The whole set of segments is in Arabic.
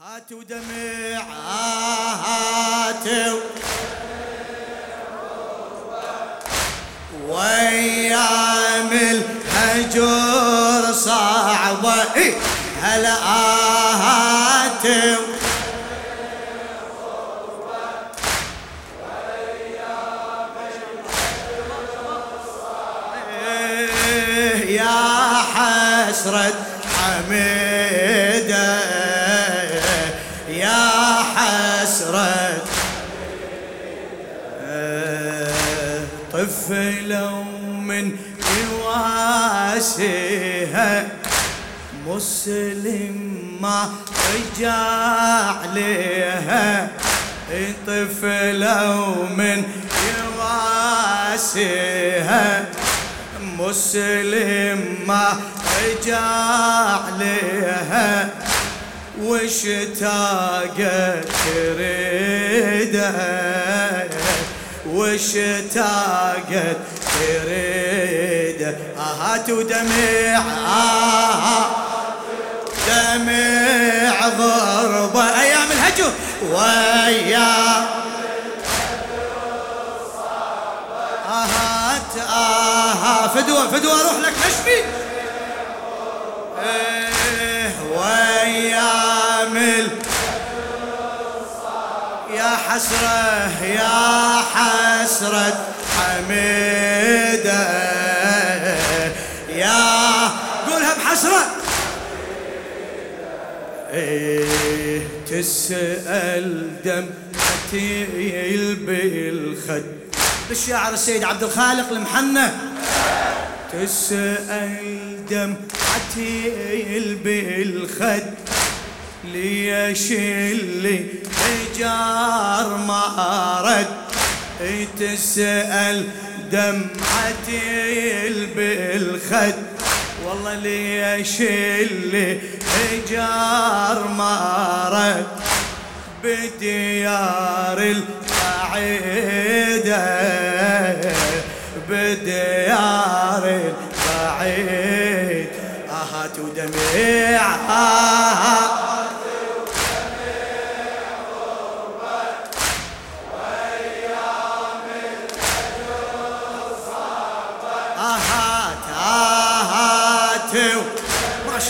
هات ودمع هات وايام الهجر صعبة إيه هلا هات يا حسرة حميدة طفل من يواسيها مسلم ما رجع عليها طفل من يواسيها مسلم ما رجع عليها واشتاقت تريده؟ واشتاقت تريده آهات ودمع آه دمع غربة أيام الهجر ويا آهات آها فدوة فدوة أروح لك أشفي إيه ويا مل يا حسرة يا حسرة حميدة. يا قولها بحسرة. إيه تسأل دمعتي بالخد. بالشاعر السيد عبد الخالق المحنة. تسأل دمعتي بالخد. ليش اللي جار ما رد تسأل دمعتي بالخد. والله ليش اللي جار ما رد بديار البعيدة بديار البعيد آهات ودمع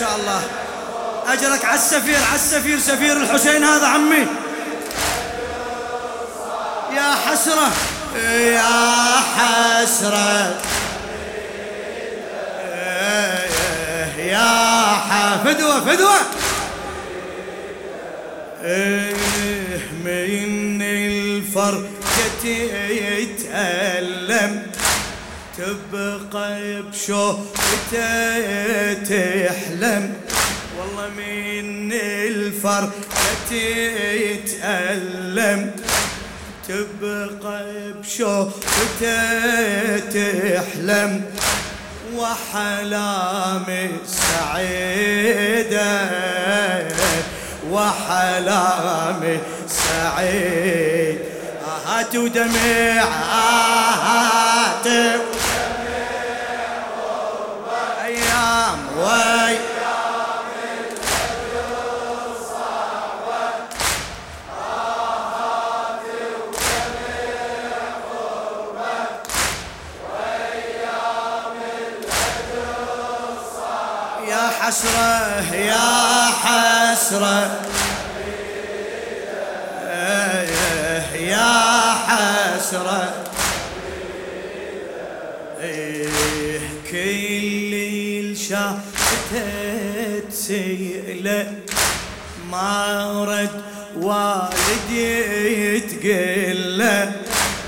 شاء الله. أجرك على السفير على السفير سفير الحسين هذا عمي. يا حسرة. يا حسرة. يا فدوة فدوة. إيه من الفرقة يتألم. تبقى بشوقته تحلم. والله من الفرقة يتألم تبقى بشوقته تحلم. وحلامي سعيدة. وحلامي سعيد. آهات ودمع آهات أيام وي يا حسرة يا حسرة. يا حسرة. الشافته تسيله ما رد والدي تقله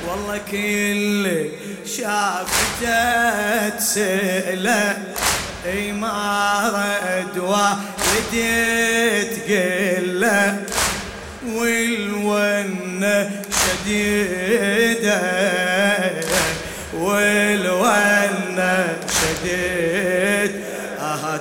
والله كل شافته تسيله أي ما رد والدي تقله والونة شديدة والونة شديد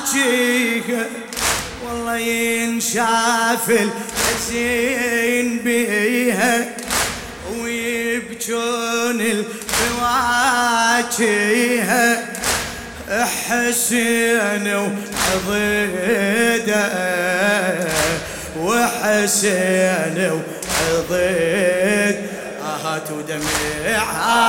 الواجهه والله ينشاف الزين بيها ويبكون الواجهه حسين وعضيده وحسين وعضيد آهات ودمعها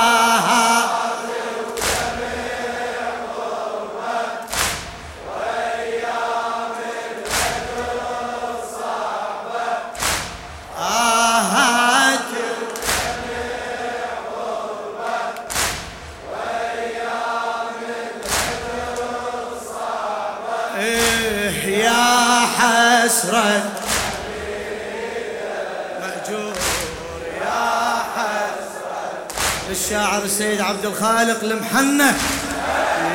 حسرة مأجور يا حسرة. للشاعر السيد عبد الخالق المحنة.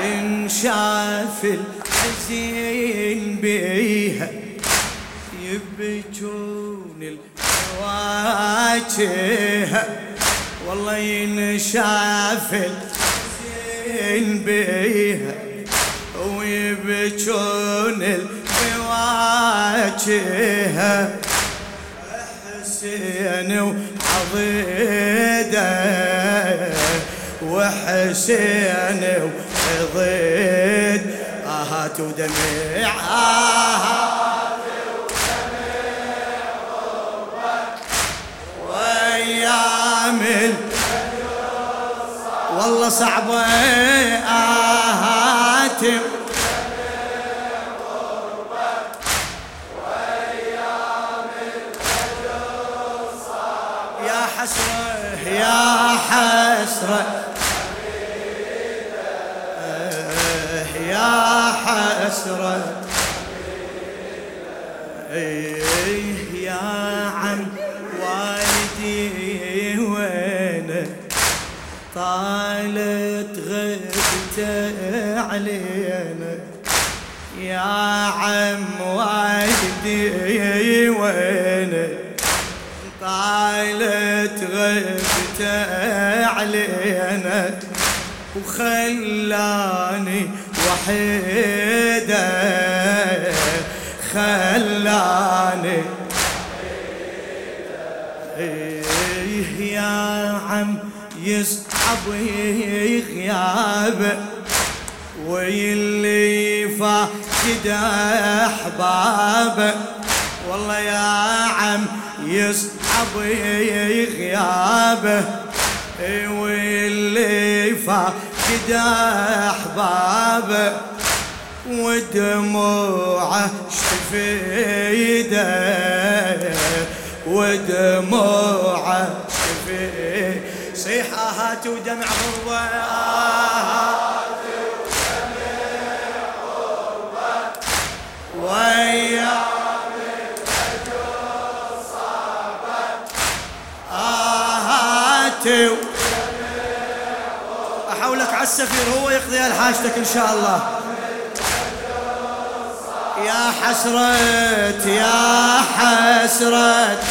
ينشاف الحزين بيها يبجون الواجهة والله ينشاف الحزين بيها ويبجون الواجهة واجهها حسين وعضيده وحسين وعضيد آهات ودمعها. وأيام والله صعبة. آهات حسرة. يا حسرة. يا حسرة. يا عم والدي وين؟ طالت غبت علينا. يا عم والدي وين؟ طالت غبته علينا وخلاني وحيدة خلاني إيه يا عم يصعب غيابه ويلي فاقد أحبابه. والله يا عم يصعب غيابه واللي فاقد احبابه ودموعه شفيدة ودموعه شفيدة. صيحات ودمع غربه انت احولك على السفير هو يقضي حاجتك إن شاء الله. يا حسرت يا حسرت.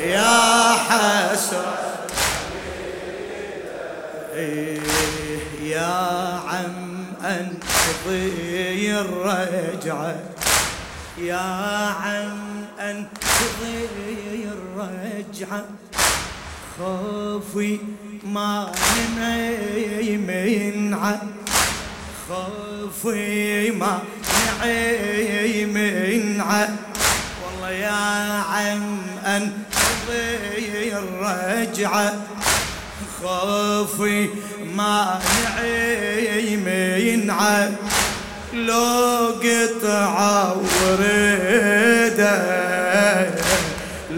يا حسرت. يا عم انقضي الرجعة. يا عم انقضي الرجعة. خوفي ما يمنع خوفي ما يمنع والله يا عم انقضي الرجعة. خوفي ما يمنع لو قطع ورده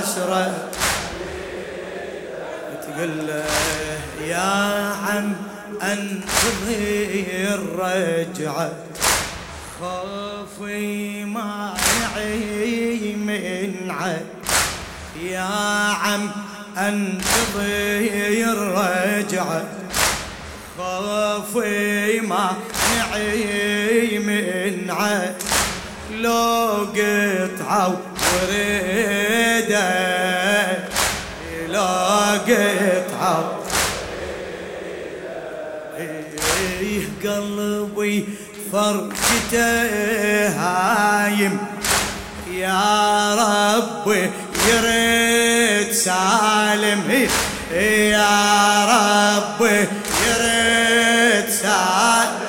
حسرة تقول يا عم انتظر الرجعة. خوفي ما يعي من عد يا عم انتظر الرجعة. خوفي ما نعي من عد لو قطعوا وريدة قطعوا إيه قلبي فرشته هايم. يا ربي يريد سالم. يا ربي يريد سالم.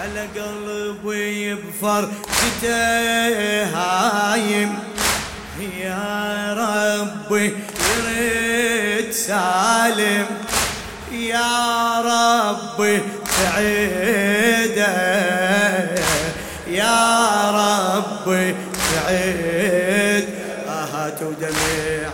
على قلبي بفرشته هايم. سالم يا ربي سعيده. يا ربي سعيد. آهات ودمع